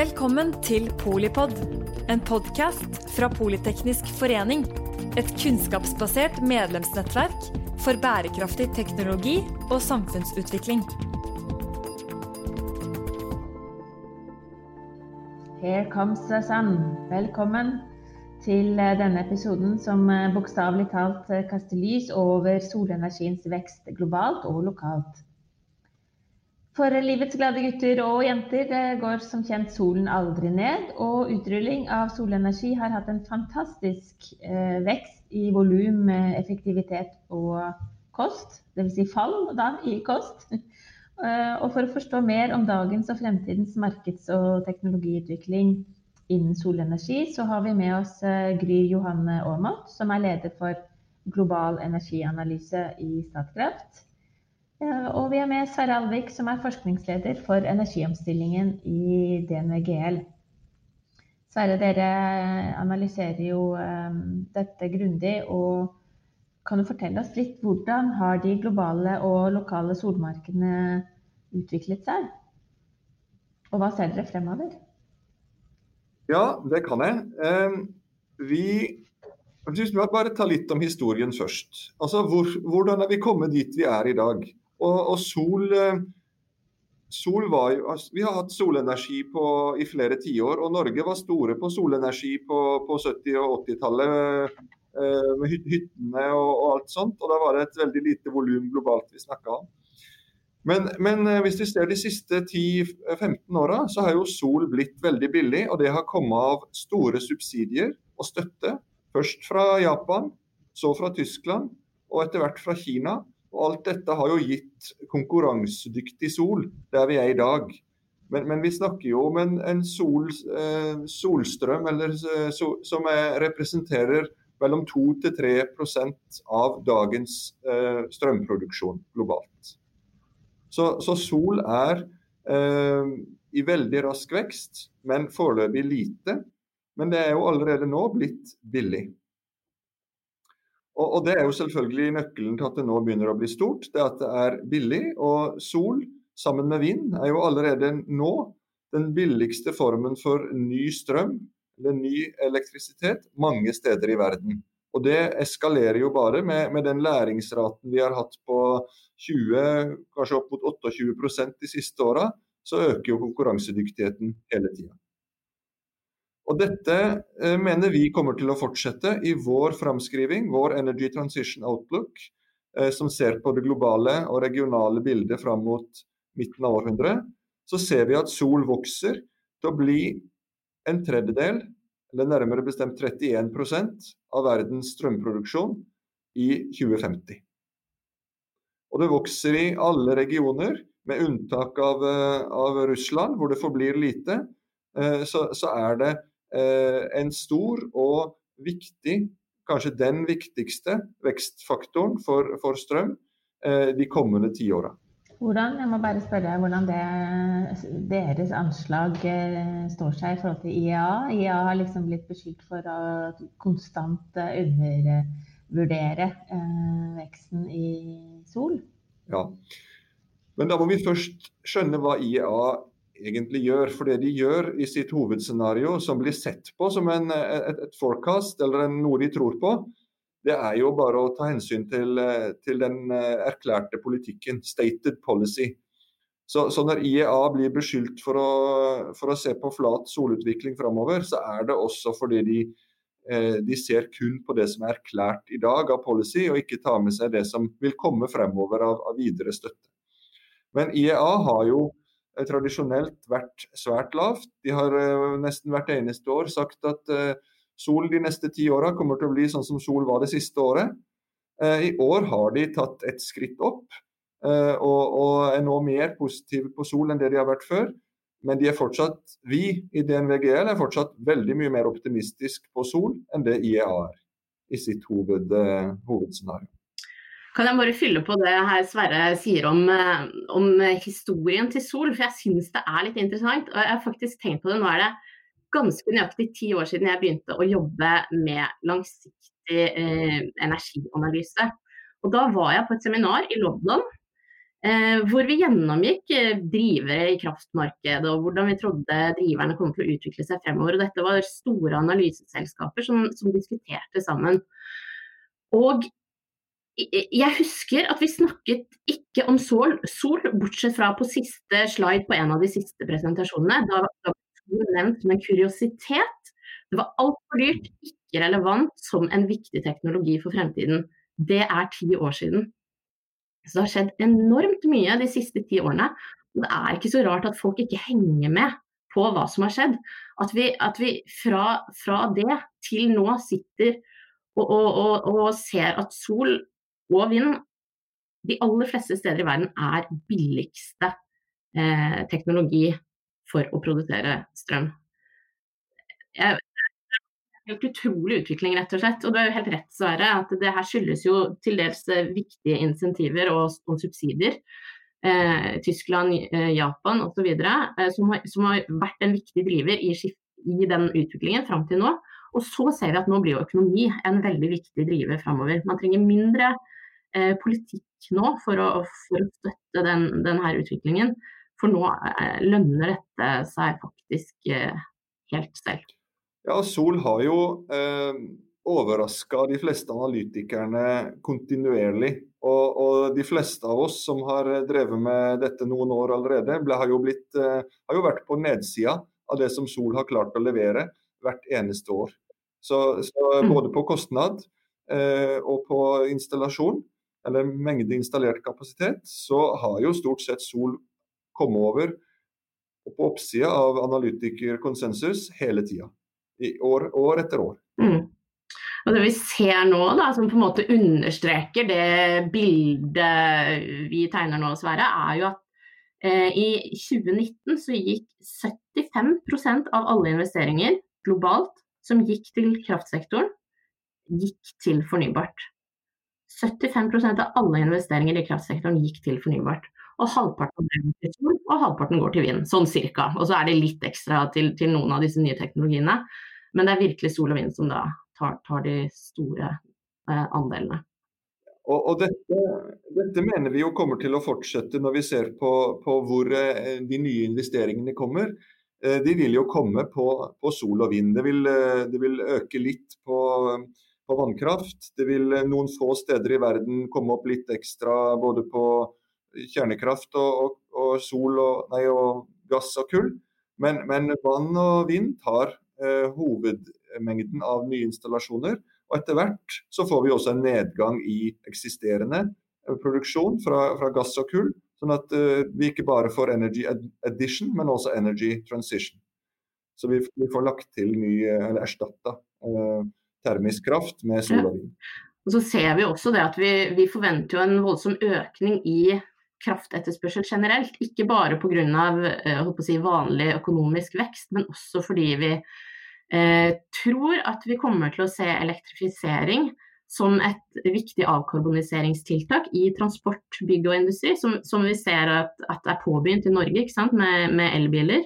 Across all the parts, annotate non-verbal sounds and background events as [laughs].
Velkommen til Polipod, en podkast fra Politeknisk forening. Et kunnskapsbasert medlemsnettverk for bærekraftig teknologi og samfunnsutvikling. Here comes the sun. Velkommen til eh, denne episoden som eh, bokstavelig talt eh, kaster lys over solenergiens vekst globalt og lokalt. For livets glade gutter og jenter går som kjent solen aldri ned, og utrulling av solenergi har hatt en fantastisk vekst i volum, effektivitet og kost. Dvs. Si fall da, i kost. [laughs] Og for å forstå mer om dagens og fremtidens markeds- og teknologiutvikling innen solenergi, så har vi med oss Gry Johanne Aamodt, som er leder for global energianalyse i Statkraft. Og vi er med Sverre Alvik, som er forskningsleder for energiomstillingen i DNVGL. Sverre, dere analyserer jo dette grundig. og Kan du fortelle oss litt hvordan har de globale og lokale solmarkedene utviklet seg? Og hva ser dere fremover? Ja, det kan jeg. Vi hvis vi bare ta litt om historien først. Altså, hvor, Hvordan er vi kommet dit vi er i dag? Og, og sol, eh, sol var jo, altså, Vi har hatt solenergi på, i flere tiår, og Norge var store på solenergi på, på 70- og 80-tallet. Eh, med hyttene og, og, alt sånt. Og da var det et veldig lite volum globalt vi snakka om. Men, men, eh, hvis vi ser de siste 10-15 åra, så har jo sol blitt veldig billig. Og det har kommet av store subsidier og støtte. Først fra Japan, så fra Tyskland og etter hvert fra Kina. Og alt dette har jo gitt konkurransedyktig sol der vi er i dag. Men, men vi snakker jo om en, en sol, eh, solstrøm eller, eh, so, som er, representerer mellom 2-3 av dagens eh, strømproduksjon globalt. Så, så sol er eh, i veldig rask vekst, men foreløpig lite. Men det er jo allerede nå blitt billig. Og, og, Det er jo selvfølgelig nøkkelen til at det nå begynner å bli stort. Det at det er billig. Og sol sammen med vind er jo allerede nå den billigste formen for ny strøm eller ny elektrisitet mange steder i verden. Og Det eskalerer jo bare med, med den læringsraten vi har hatt på 20, kanskje opp mot 28% de siste åra. Så øker jo konkurransedyktigheten hele tida. Og Dette eh, mener vi kommer til å fortsette i vår framskriving, vår Energy Transition Outlook, eh, som ser på det globale og regionale bildet fram mot midten av århundret. Så ser vi at sol vokser til å bli en tredjedel, eller nærmere bestemt 31% av verdens strømproduksjon i 2050. Og det vokser i alle regioner, med unntak av, eh, av Russland, hvor det forblir lite. Så, så er det en stor og viktig, kanskje den viktigste vekstfaktoren for, for strøm eh, de kommende tiåra. Hvordan jeg må bare spørre hvordan det, deres anslag eh, står seg i forhold til IEA. IEA har liksom blitt beskyldt for å konstant undervurdere veksten i sol. Ja, men da må vi først skjønne hva IEA egentlig gjør. For det de gjør i sitt hovedscenario, som blir sett på som en, et, et, forecast eller en, noe de tror på, det er jo bare å ta hensyn til, til den eh, erklærte politikken, stated policy. Så, så, når IEA blir beskyldt for å, for å se på flat solutvikling framover, så er det også fordi de, eh, de, ser kun på det som er erklært i dag av policy, og ikke tar med seg det som vil komme fremover av, av videre støtte. Men IEA har jo tradisjonelt vært svært lavt. De har eh, nesten hvert eneste år sagt at eh, sol de neste ti åra kommer til å bli sånn som sol var det siste året. Eh, I år har de tatt et skritt opp og er nå mer positive på sol enn det de har vært før. Men de er fortsatt, vi i DNVGL er fortsatt veldig mye mer optimistisk på sol enn det IEA er i sitt hoved, hovedscenario. Kan jeg bare fylle på det her Sverre sier om, eh, om historien til Sol, for jeg syns det er litt interessant. Og jeg har faktisk tenkt på det. Nå er det ganske nøyaktig ti år siden jeg begynte å jobbe med langsiktig eh, energianalyse. Og da var jeg på et seminar i London Eh, hvor vi gjennomgikk eh, drivere i kraftmarkedet og hvordan vi trodde driverne kom til å utvikle seg fremover. Og dette var store analyseselskaper som, som diskuterte sammen. Og jeg husker at vi snakket ikke om sol, sol, bortsett fra på siste slide på en av de siste presentasjonene. Da var det nevnt en kuriositet. Det var altfor dyrt, ikke relevant som en viktig teknologi for fremtiden. Det er ti år siden. Så det har skjedd enormt mye de siste ti årene. Og det er ikke så rart at folk ikke henger med på hva som har skjedd. At vi, at vi fra, fra, det til nå sitter og, og, og, og, ser at sol og vind de aller fleste steder i verden er billigste eh, teknologi for å produsere strøm. Jeg, helt utrolig utvikling, rett og slett. Og du har jo helt rett, Sverre, at det her skyldes jo til dels eh, viktige insentiver og, og subsidier. Eh, Tyskland, eh, Japan osv. Eh, som, som har vært en viktig driver i, i den utviklingen fram til nå. Og så ser vi at nå blir jo økonomi en veldig viktig driver framover. Man trenger mindre politikk nå for å, for å støtte den, denne utviklingen. For nå eh, lønner dette seg faktisk eh, helt selv. Ja, Sol har jo eh, overraska de fleste analytikerne kontinuerlig. Og, og, de fleste av oss som har drevet med dette noen år allerede, ble, har, jo blitt, eh, har, jo vært på nedsida av det som Sol har klart å levere hvert eneste år. Så, så mm. både på kostnad eh, og på installasjon, eller mengde installert kapasitet, så har jo stort sett Sol kommet over på oppsida av analytikerkonsensus hele tida år, år etter år. Mm. Og Det vi ser nå, da, som på en måte understreker det bildet vi tegner nå, Sverre, er jo at eh, i 2019 så gikk 75% av alle investeringer globalt som gikk til kraftsektoren, gikk til fornybart. 75% av alle investeringer i kraftsektoren gikk til fornybart. Og halvparten sol, og halvparten går til vind. Sånn cirka. Og så er det litt ekstra til, til noen av disse nye teknologiene. Men det er virkelig sol og vind som da tar, tar de store eh, andelene. Og, og dette, dette, mener vi jo kommer til å fortsette når vi ser på, på hvor eh, de nye investeringene kommer. Eh, de vil jo komme på, på sol og vind. Det vil, eh, det vil øke litt på, på, vannkraft. Det vil noen få steder i verden komme opp litt ekstra både på kjernekraft og, og, og sol og, nei, og gass og kull. Men, men vann og vind tar Eh, hovedmengden av nye installasjoner. Og etter hvert så får vi også en nedgang i eksisterende eh, produksjon fra, fra gass og kull. Sånn at uh, vi ikke bare får energy addition, men også energy transition. Så vi, vi får lagt til ny, eller erstatta uh, termisk kraft med sol og vind. Og så ser vi også det at vi, vi forventer jo en voldsom økning i kraftetterspørsel generelt. Ikke bare pga. Uh, si, vanlig økonomisk vekst, men også fordi vi eh, tror at vi kommer til å se elektrifisering som et viktig avkarboniseringstiltak i transport, bygg og industri, som, som vi ser at, at, er påbegynt i Norge med, med, elbiler.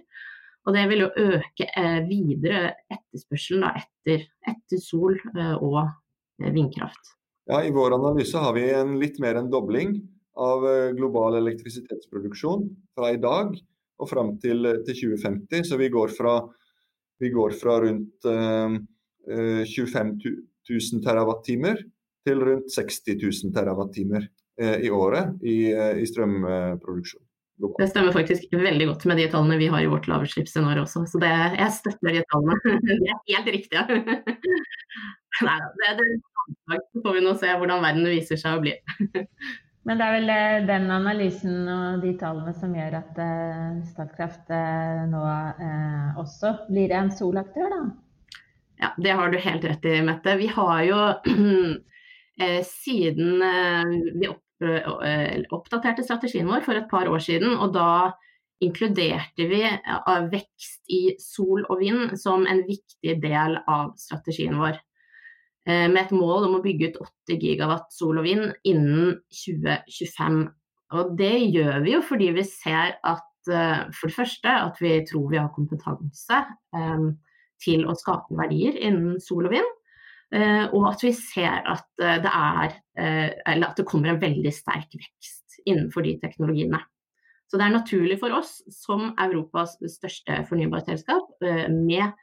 Og det vil jo øke eh, videre etterspørselen etter, etter, sol eh, og eh, vindkraft. Ja, I vår analyse har vi en litt mer enn dobling av eh, global elektrisitetsproduksjon fra i dag og fram til, til 2050. Så vi går fra vi går fra rundt 25 000 TWh til rundt 60 000 TWh i året i, eh, i strømproduksjon. Det stemmer faktisk veldig godt med de tallene vi har i vårt lavutslippsscenario også. Så det, jeg støtter de tallene. [laughs] Det er helt riktig. [laughs] Nei, det, det, så får vi nå se hvordan verden viser seg å bli. [laughs] Men det er vel eh, den analysen og de tallene som gjør at uh, Statkraft uh, nå også blir en solaktør, da? Ja, det har du helt rett i, Mette. Vi har jo [clears throat] siden vi opp, oppdaterte strategien vår for et par år siden, og da inkluderte vi vekst i sol og vind som en viktig del av strategien vår. Eh, med et mål om å bygge ut 80 gigawatt sol og vind innen 2025. Og det gjør vi jo fordi vi ser at eh, for det første at vi tror vi har kompetanse eh, til å skape verdier innen sol og vind. Og at vi ser at det er Eller at det kommer en veldig sterk vekst innenfor de teknologiene. Så det er naturlig for oss som Europas største fornybarselskap med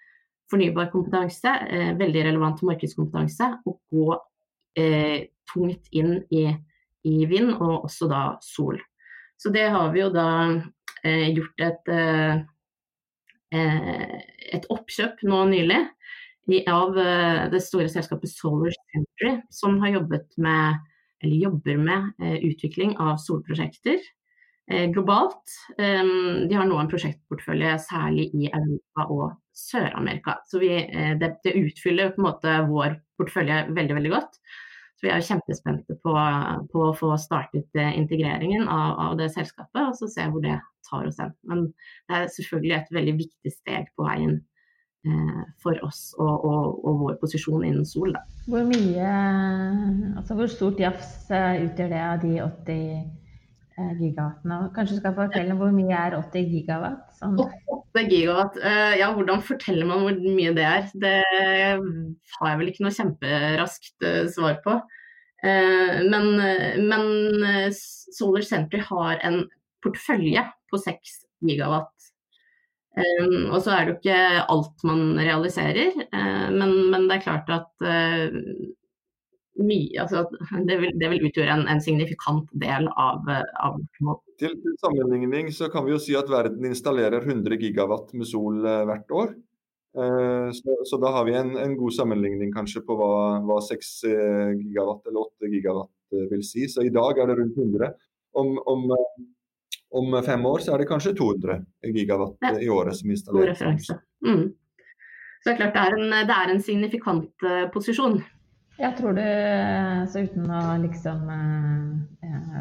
fornybar kompetanse, veldig relevant markedskompetanse, å gå eh, tungt inn i, i, vind, og også da sol. Så det har vi jo da eh, gjort et, eh, et oppkjøp nå nylig av eh, det store selskapet Solar Century, som har jobbet med, eller jobber med eh, utvikling av solprosjekter eh, globalt. De har nå en prosjektportfølje særlig i Europa og Sør-Amerika. Så vi, det, det, utfyller på en måte vår portefølje veldig, veldig godt. Så vi er kjempespente på, på å få startet integreringen av, av, det selskapet, og så se hvor det tar oss hen. Men det er selvfølgelig et veldig viktig steg på veien for oss og, og, og, vår posisjon innen sol. Da. Hvor mye, altså hvor stort jafs eh, utgjør det av de 80 eh, gigawattene? Kanskje du skal fortelle hvor mye er 80 gigawatt? Sånn. 8 gigawatt, ja hvordan forteller man hvor mye det er? Det har jeg vel ikke noe kjemperaskt svar på. Men, men Solar Center har en portefølje på 6 gigawatt Um, og så er det jo ikke alt man realiserer, uh, men, men, det er klart at uh, mye, altså, det, vil, det, vil, utgjøre en, en signifikant del av, av Til sammenligning så kan vi jo si at verden installerer 100 gigawatt med sol uh, hvert år. Så, så, da har vi en, en, god sammenligning kanskje på hva, hva 6 gigawatt eller 8 gigawatt vil si. Så i dag er det rundt 100. Om, om om fem år så er det kanskje 200 gigawatt ja. i året som installeres. Mm. Så det er klart det er en, det er en signifikant uh, posisjon. Jeg tror det, så uten å liksom uh,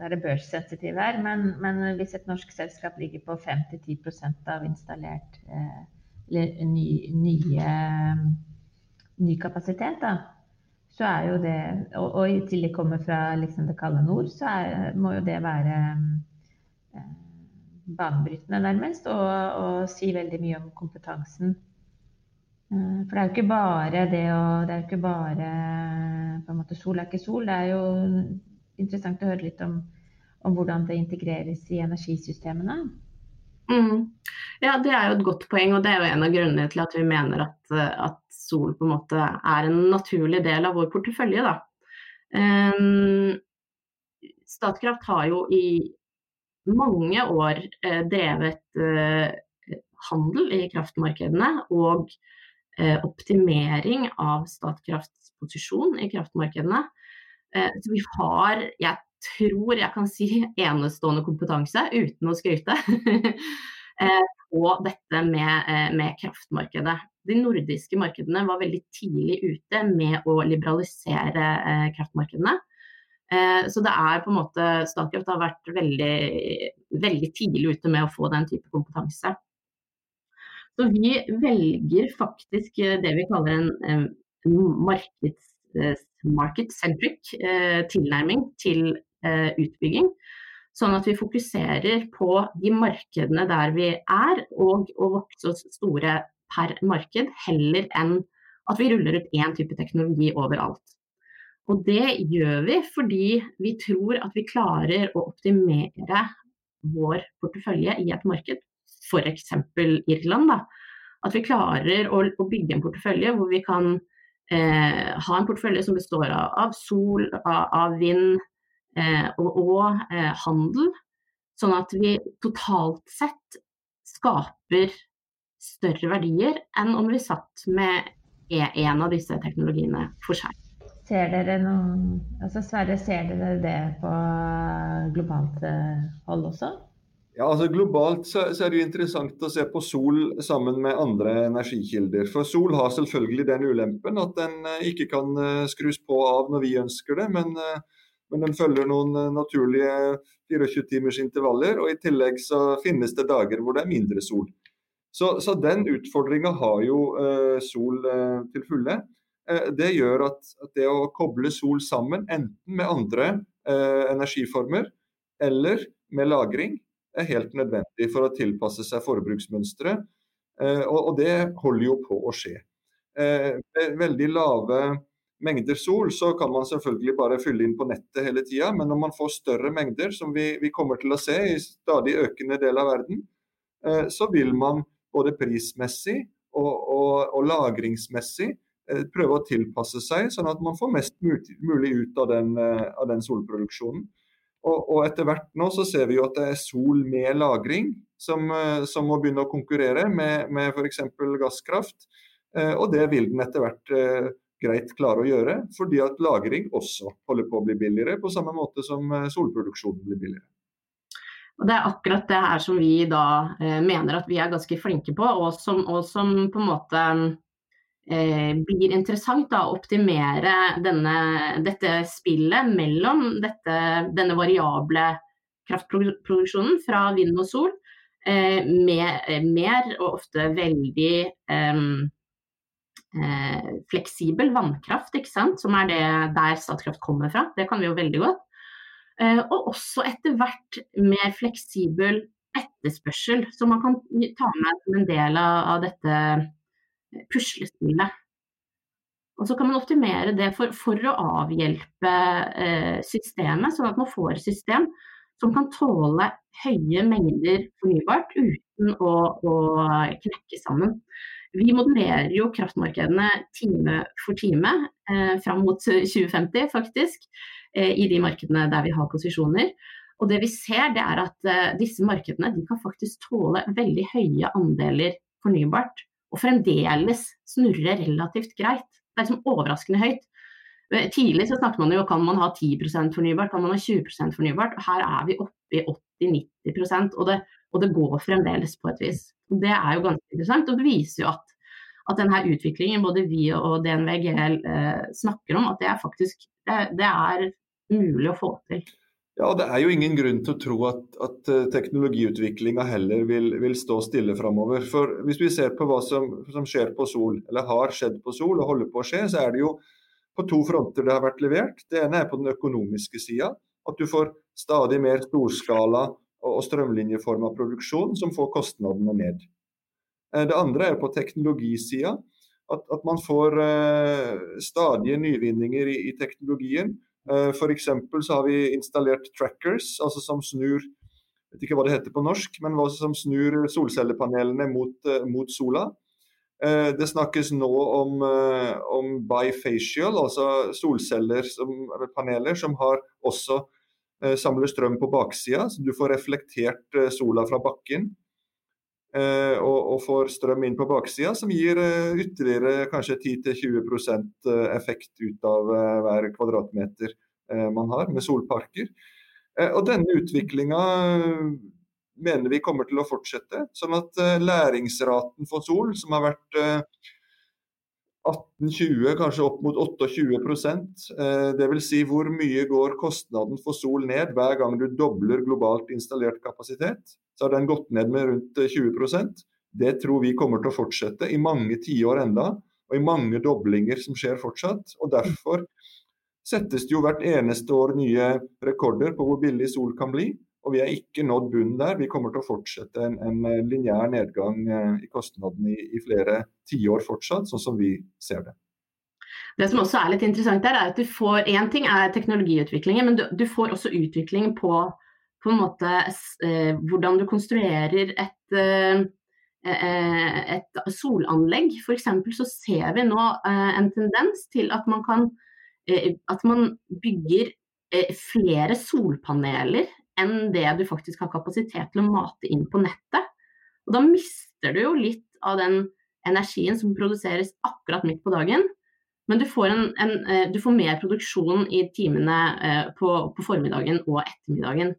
være børssensitiv her, men, men, hvis et norsk selskap ligger på 5-10 av installert uh, ny, nye, ny kapasitet, da, så er jo det Og, og i tillegg kommer fra liksom det kalde nord, så er, må jo det være banebrytende, nærmest, og, og si veldig mye om kompetansen. Eh, for det er jo ikke bare det å Det er jo ikke bare på en måte Sol er ikke sol. Det er jo interessant å høre litt om, om hvordan det integreres i energisystemene. Mm. Ja, det er jo et godt poeng, og det er jo en av grunnene til at vi mener at, at sol på en måte er en naturlig del av vår portefølje. Da. Um, Statkraft har jo i mange år eh, drevet eh, handel i kraftmarkedene og eh, optimering av Statkrafts posisjon i kraftmarkedene. Så vi har, jeg tror jeg kan si, enestående kompetanse, uten å skryte, [laughs] på dette med, med, kraftmarkedet. De nordiske markedene var veldig tidlig ute med å liberalisere kraftmarkedene. Eh, så det er på en måte Statkraft har vært veldig, veldig tidlig ute med å få den type kompetanse. Så vi velger faktisk eh, det vi kaller en, eh, market-centric tilnærming til utbygging. Sånn at vi fokuserer på de markedene der vi er, og å vokse oss store per marked, heller enn at vi ruller ut én type teknologi overalt. Og det gjør vi fordi vi tror at vi klarer å optimere vår portefølje i et marked, f.eks. Irland. Da. At vi klarer å, å, bygge en portefølje hvor vi kan eh, ha en portefølje som består av, av sol, av, av vind eh, og, og eh, handel. Sånn at vi totalt sett skaper større verdier enn om vi satt med en av disse teknologiene for seg. Ser dere noen altså Sverre, ser dere det på globalt eh, hold også? Ja, altså Globalt så, så, er det jo interessant å se på sol sammen med andre energikilder. For sol har selvfølgelig den ulempen at den eh, ikke kan eh, skrus på av når vi ønsker det, men, men den følger noen naturlige 24 timers intervaller. Og i tillegg så finnes det dager hvor det er mindre sol. Så, så den utfordringa har jo uh, sol uh, til fulle. Eh, det gjør at, det å koble sol sammen, enten med andre eh, energiformer eller med lagring, er helt nødvendig for å tilpasse seg forbruksmønstre. Eh, og, det holder jo på å skje. Med veldig lave mengder sol, så kan man selvfølgelig bare fylle inn på nettet hele tida. Men når man får større mengder, som vi, kommer til å se i stadig økende del av verden, så vil man både prismessig og, og, og lagringsmessig prøve å tilpasse seg, sånn at man får mest mulig ut av den, eh, av den solproduksjonen. Og, og, etter hvert nå så ser vi jo at det er sol med lagring som, eh, som må begynne å konkurrere med, med f.eks. gasskraft. Eh, og det vil den etter hvert eh, greit klare å gjøre, fordi at lagring også holder på å bli billigere, på samme måte som solproduksjonen blir billigere. Og Det er akkurat det her som vi da eh, mener at vi er ganske flinke på, og som, og som på en måte eh, blir interessant da, å optimere denne, dette spillet mellom dette, denne variable kraftproduksjonen fra vind og sol eh, med eh, mer og ofte veldig eh, eh, fleksibel vannkraft, som er det der Statkraft kommer fra. Det kan vi jo veldig godt. Eh, og også etter hvert mer fleksibel etterspørsel, som man kan ta med som en del av, av dette puslespillet. Og så kan man optimere det for, for å avhjelpe eh, systemet, sånn at man får et system som kan tåle høye mengder fornybart uten å, å knekke sammen. Vi modellerer jo kraftmarkedene time for time eh, fram mot 2050, faktisk. Eh, i de markedene der vi har posisjoner. Og det vi ser det er at eh, disse markedene de kan faktisk tåle veldig høye andeler fornybart, og fremdeles snurre relativt greit. Det er liksom overraskende høyt. Uh, tidlig så snakket man jo kan man ha 10% fornybart, kan man ha 20% fornybart. Her er vi oppe i 80-90% og, det, og det går fremdeles på et vis. Det er jo ganske interessant, og det viser jo at at denne utviklingen både vi og DNVGL eh, snakker om, at det er faktisk det, det er mulig å få til. Ja, Det er jo ingen grunn til å tro at, at eh, teknologiutviklinga heller vil, vil, stå stille framover. For hvis vi ser på hva som, som, skjer på Sol, eller har skjedd på Sol og holder på å skje, så er det jo på to fronter det har vært levert. Det ene er på den økonomiske sida. At du får stadig mer storskala og strømlinjeforma produksjon som får kostnadene ned. Eh, det andre er på teknologisida. At, at, man får eh, stadige nyvinninger i, i teknologien F.eks. så har vi installert trackers, altså som snur vet ikke hva det heter på norsk, men som snur solcellepanelene mot, eh, mot sola. Eh, det snakkes nå om, om bifacial, altså solceller som, paneler som har også samler strøm på baksida, så du får reflektert sola fra bakken. Og, og får strøm inn på baksida, som gir ytterligere kanskje 10-20% effekt ut av hver kvadratmeter Eh, man har med solparker. Eh, og denne utviklinga eh, mener vi kommer til å fortsette. Sånn at læringsraten for sol, som har vært 18-20, kanskje opp mot 28% Dvs. Si hvor mye går kostnaden for sol ned hver gang du dobler globalt installert kapasitet. Så har den gått ned med rundt 20% Det tror vi kommer til å fortsette i mange tiår enda, og i mange doblinger som skjer fortsatt. og Derfor settes det jo hvert eneste år nye rekorder på hvor billig sol kan bli. Og vi har ikke nådd bunnen der. Vi kommer til å fortsette en, en eh, lineær nedgang eh, i kostnadene i, i flere tiår fortsatt, sånn som vi ser det. Det som også er litt interessant der, er at du får Én ting er teknologiutviklingen, men du, du, får også utvikling på, på en måte eh, hvordan du konstruerer et, eh, eh et solanlegg. F.eks. så ser vi nå eh, en tendens til at man kan at man bygger flere solpaneler enn det du faktisk har kapasitet til å mate inn på nettet. Og da mister du jo litt av den energien som produseres akkurat midt på dagen. Men du får, en, en, eh, du får mer produksjon i timene på, på, formiddagen og ettermiddagen.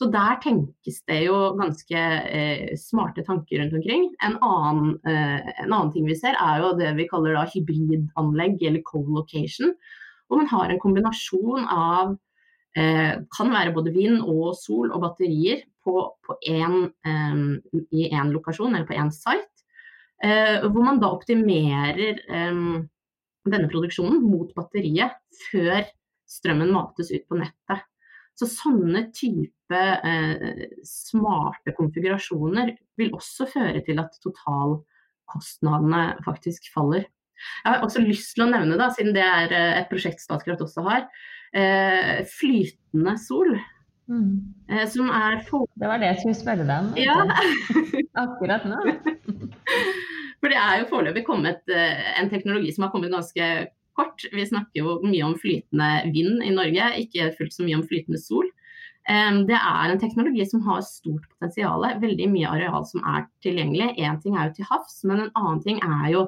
Så der tenkes det jo ganske eh, smarte tanker rundt omkring. En annen, eh, en annen, ting vi ser er jo det vi kaller da hybridanlegg eller co-location. Hvor man har en kombinasjon av eh, kan være både vind og sol og batterier på, på en, eh, i én lokasjon eller på én site. Eh, hvor man da optimerer eh, denne produksjonen mot batteriet før strømmen mates ut på nettet. Så sånne type eh, smarte konfigurasjoner vil også føre til at totalkostnadene faktisk faller. Jeg har også lyst til å nevne, da, siden det er eh, et prosjekt Statkraft også har, eh, flytende sol. Mm. Eh, som er for... Det var det jeg skulle spørre deg om. Ja. [laughs] Akkurat nå. For det er jo foreløpig kommet eh, en teknologi som har kommet ganske kort. Vi snakker jo mye om flytende vind i Norge, ikke fullt så mye om flytende sol. Det er en teknologi som har stort potensial. Veldig mye areal som er tilgjengelig. Én ting er jo til havs, men en annen ting er jo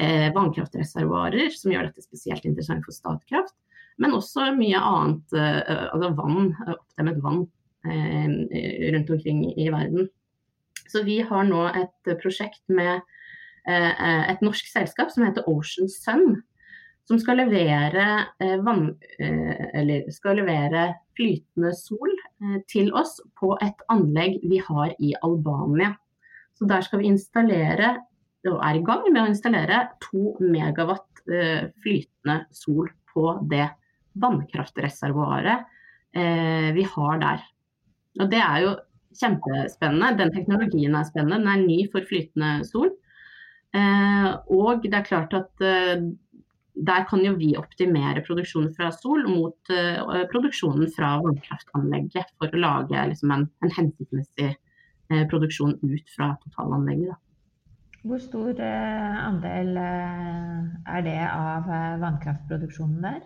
eh, vannkraftreservoarer, som gjør dette spesielt interessant for Statkraft. Men også mye annet, eh, altså vann, oppdemmet vann eh, rundt omkring i verden. Så vi har nå et prosjekt med eh, et norsk selskap som heter Ocean Sun som skal levere, eh, vann, eh, skal levere flytende sol eh, til oss på et anlegg vi har i Albania. Så der skal vi installere, og er i gang med å installere, to megawatt eh, flytende sol på det vannkraftreservoaret eh, vi har der. Og det er jo kjempespennende. Den teknologien er spennende. Den er ny for flytende sol. Eh, og det er klart at der kan jo vi optimere produksjonen fra sol mot produksjonen fra vannkraftanlegget for å lage liksom, en, en, hensiktsmessig produksjon ut fra totalanlegget. Da. Hvor stor uh, andel er det av vannkraftproduksjonen der?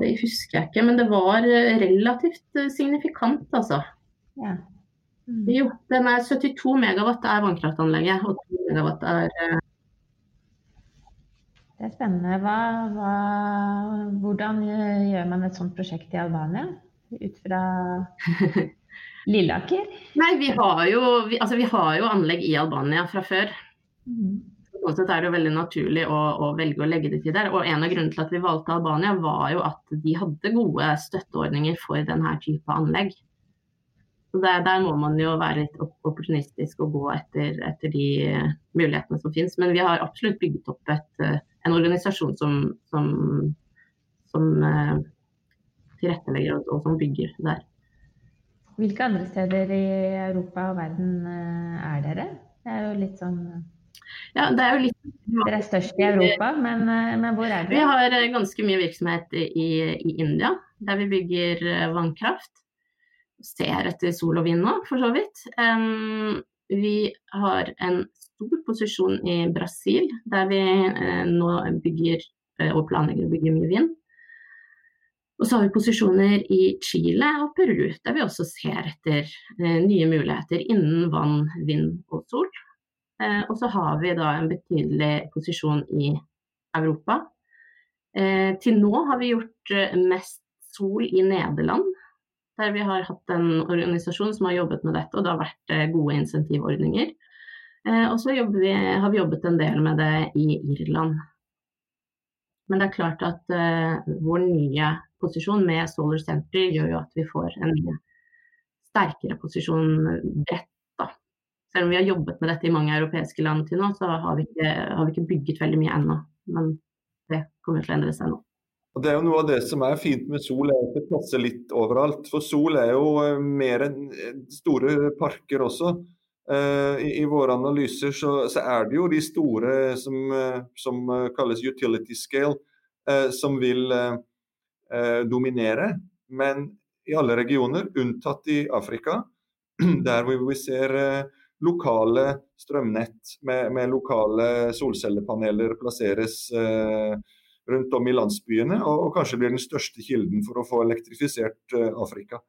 det husker jeg ikke, men det var relativt signifikant, altså. Ja. Mm. Jo, den er 72 megawatt er vannkraftanlegget, og 2 megawatt er det er spennende. Hva, hva, hvordan gjør man et sånt prosjekt i Albania? Ut fra [laughs] Lilleaker? Nei, vi har, jo, vi, altså vi har jo anlegg i Albania fra før. Mm. Sånn sett er det veldig naturlig å, å, velge å legge det til der. Og En av grunnene til at vi valgte Albania, var jo at de hadde gode støtteordninger for denne type anlegg. Så der, der, må man jo være litt opportunistisk og gå etter, etter de mulighetene som finnes. Men vi har absolutt bygget opp et en organisasjon som, som, som eh, tilrettelegger og, og, som bygger der. Hvilke andre steder i Europa og verden eh, er dere? Det er jo litt sånn ja, det er jo litt Dere er størst i Europa, men, eh, men hvor er dere? Vi har eh, ganske mye virksomhet i, i India, der vi bygger vannkraft. Ser etter sol og vind nå, for så vidt. Um, vi har en stor posisjon i Brasil, der vi uh, nå bygger uh, og planlegger å bygge mye vind. Og så har vi posisjoner i Chile og Peru, der vi også ser etter eh, nye muligheter innen vann, vind og sol. Eh, og så har vi da en betydelig posisjon i Europa. Eh, til nå har vi gjort eh, mest sol i Nederland, der vi har hatt en organisasjon som har jobbet med dette, og det har vært gode insentivordninger. Eh, og så har vi jobbet en del med det i Irland. Men det er klart at vår nye posisjon med Solar Center gjør jo at vi får en sterkere posisjon bredt. da. Selv om vi har jobbet med dette i mange europeiske land til nå, så har vi ikke, har vi ikke bygget veldig mye ennå. Men det kommer til å endre seg nå. Og Det er jo noe av det som er fint med sol, er at det passer litt overalt. For sol er jo eh, mer enn store parker også. Uh, i, i, våre analyser så, så, er det jo de store som, uh, som uh, kalles utility scale, som vil dominere. Men i alle regioner, unntatt i Afrika, [clears throat] der hvor vi ser lokale strømnett med, med, lokale solcellepaneler plasseres rundt om i landsbyene, og, og, kanskje blir den største kilden for å få elektrifisert Afrika.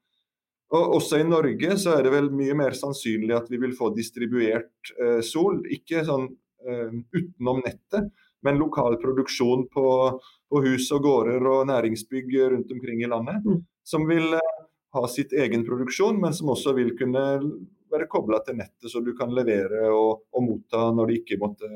Og også i Norge så er det vel mye mer sannsynlig at vi vil få distribuert eh, sol. Ikke sånn eh, utenom nettet, men lokal produksjon på, på, hus og gårder og næringsbygg rundt omkring i landet. Mm. Som vil eh, ha sitt egen produksjon, men som også vil kunne være kobla til nettet, så du kan levere og, og motta når det ikke måtte,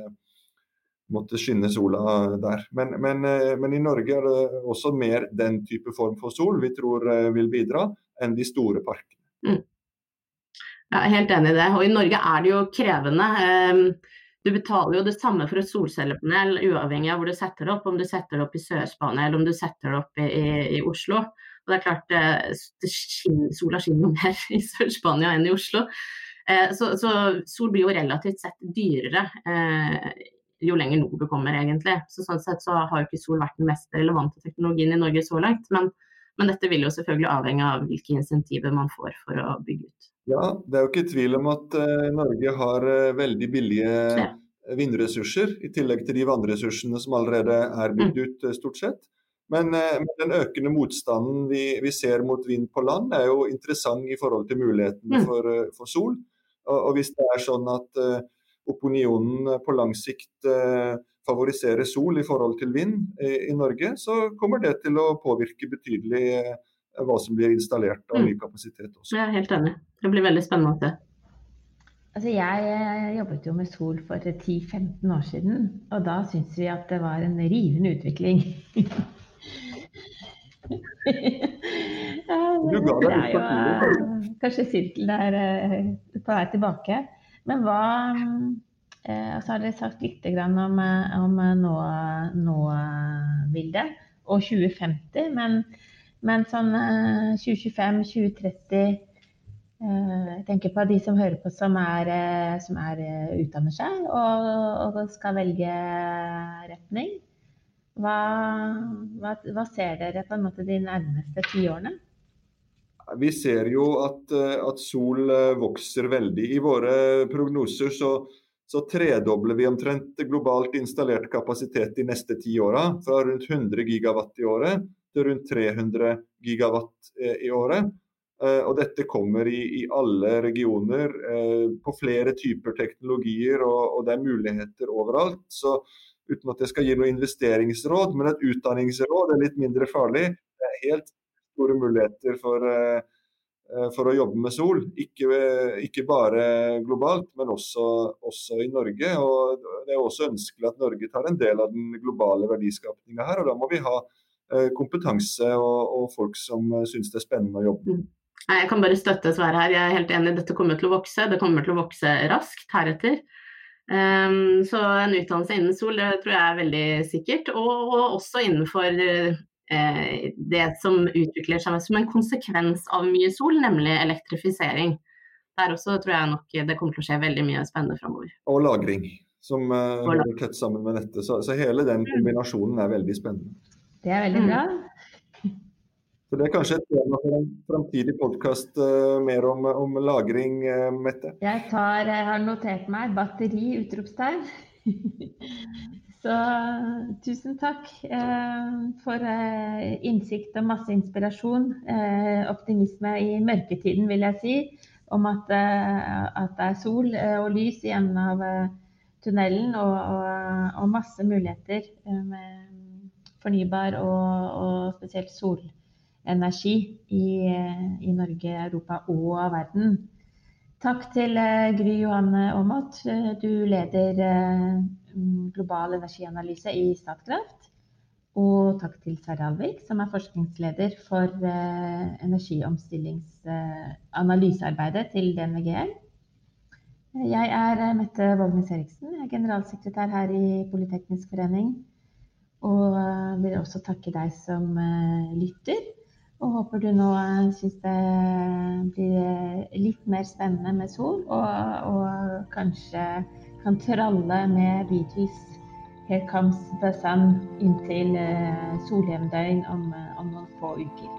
måtte skinne sola der. Men, men, eh, men, i Norge er det også mer den type form for sol vi tror eh, vil bidra enn de store parkene. Mm. Jeg er helt enig i det. Og i Norge er det jo krevende. Ehm, du betaler jo det samme for et solcellepanel uavhengig av hvor du setter det opp. Om du setter det opp i Sør-Spania eller om du setter det opp i, i, i Oslo. Og det er klart, det skinner, Sola skinner mer [laughs] i Sør-Spania enn i Oslo. Eh, så, så, sol blir jo relativt sett dyrere eh, jo lenger nord du kommer, egentlig. Så sånn sett så har jo ikke sol vært den mest relevante teknologien i Norge så langt. Men, men dette vil jo selvfølgelig avhenge av hvilke insentiver man får for å bygge ut. Ja, det er jo ikke tvil om at uh, Norge har uh, veldig billige vindressurser, i tillegg til de vannressursene som allerede er bygd mm. ut, uh, stort sett. Men den økende motstanden vi, vi, ser mot vind på land, er jo interessant i forhold til mulighetene mm. for, for sol. Og, og, hvis det er sånn at opinionen på lang sikt favoriserer sol i forhold til vind i, i Norge, så kommer det til å påvirke betydelig hva som blir installert av ny mm. kapasitet også. Jeg er helt enig. Det blir veldig spennende å se. Altså jeg jobbet jo med Sol for 10-15 år siden, og da syntes vi at det var en rivende utvikling. [laughs] du ga deg litt papir. Kanskje sirkelen er eh, på vei tilbake. Men hva eh, Og så har dere sagt litt om, om nå-bildet nå og 2050. men men sånn 2025-2030 eh, eh, Jeg tenker på de som hører på som, er, eh, som er, utdanner seg og, og, skal velge retning. Hva, hva, hva, ser dere på en måte de nærmeste ti årene? Vi ser jo at, at, sol vokser veldig. I våre prognoser så, så tredobler vi omtrent globalt installert kapasitet de neste ti åra. Fra rundt 100 gigawatt i året til rundt 300 gigawatt eh, i året. Eh, og dette kommer i, i alle regioner eh, på flere typer teknologier, og, og, det er muligheter overalt. Så uten at jeg skal gi noe investeringsråd, men et utdanningsråd er litt mindre farlig. Det er helt store muligheter for, for å jobbe med sol. Ikke, ikke bare globalt, men også, også, i Norge. Og det er også ønskelig at Norge tar en del av den globale verdiskapninga her. og Da må vi ha kompetanse og, og folk som eh, syns det er spennende å jobbe. Mm. Jeg kan bare støtte Sverre her. Jeg er helt enig, dette kommer til å vokse. Det kommer til å vokse raskt heretter. Um, så en utdannelse innen sol det tror jeg er veldig sikkert. Og, og også innenfor uh, det som utvikler seg som en konsekvens av mye sol, nemlig elektrifisering. Der også tror jeg nok det kommer til å skje veldig mye spennende framover. Og lagring, som uh, hører tett sammen med dette. Så, så hele den mm. kombinasjonen er veldig spennende. Det er veldig bra. Så Det er kanskje et tema for en framtidig podkast uh, mer om, om lagring, uh, Mette? Jeg, tar, jeg har notert meg batteri, utropstegn. [laughs] Så tusen takk uh, for eh, innsikt og masse inspirasjon. Eh, optimisme i mørketiden, vil jeg si. Om at, at det er sol og lys i enden av tunnelen, og, og, og masse muligheter med fornybar og, og spesielt solenergi i, i, Norge, Europa og verden. Takk til uh, Gry Johanne Aamodt. Du leder uh, global energianalyse i Statkraft. Og takk til Sverre Alvik, som er forskningsleder for energiomstillingsanalysearbeidet til DNVGL. Jeg er Mette Vågnes Eriksen, er generalsekretær her i Politeknisk forening. Og eh, vil også takke deg som eh, lytter. Og håper du nå eh, syns det blir litt mer spennende med sol, og, og kanskje kan tralle med Beatles 'Here Comes the inntil solhjemdøgn om, om noen få uker.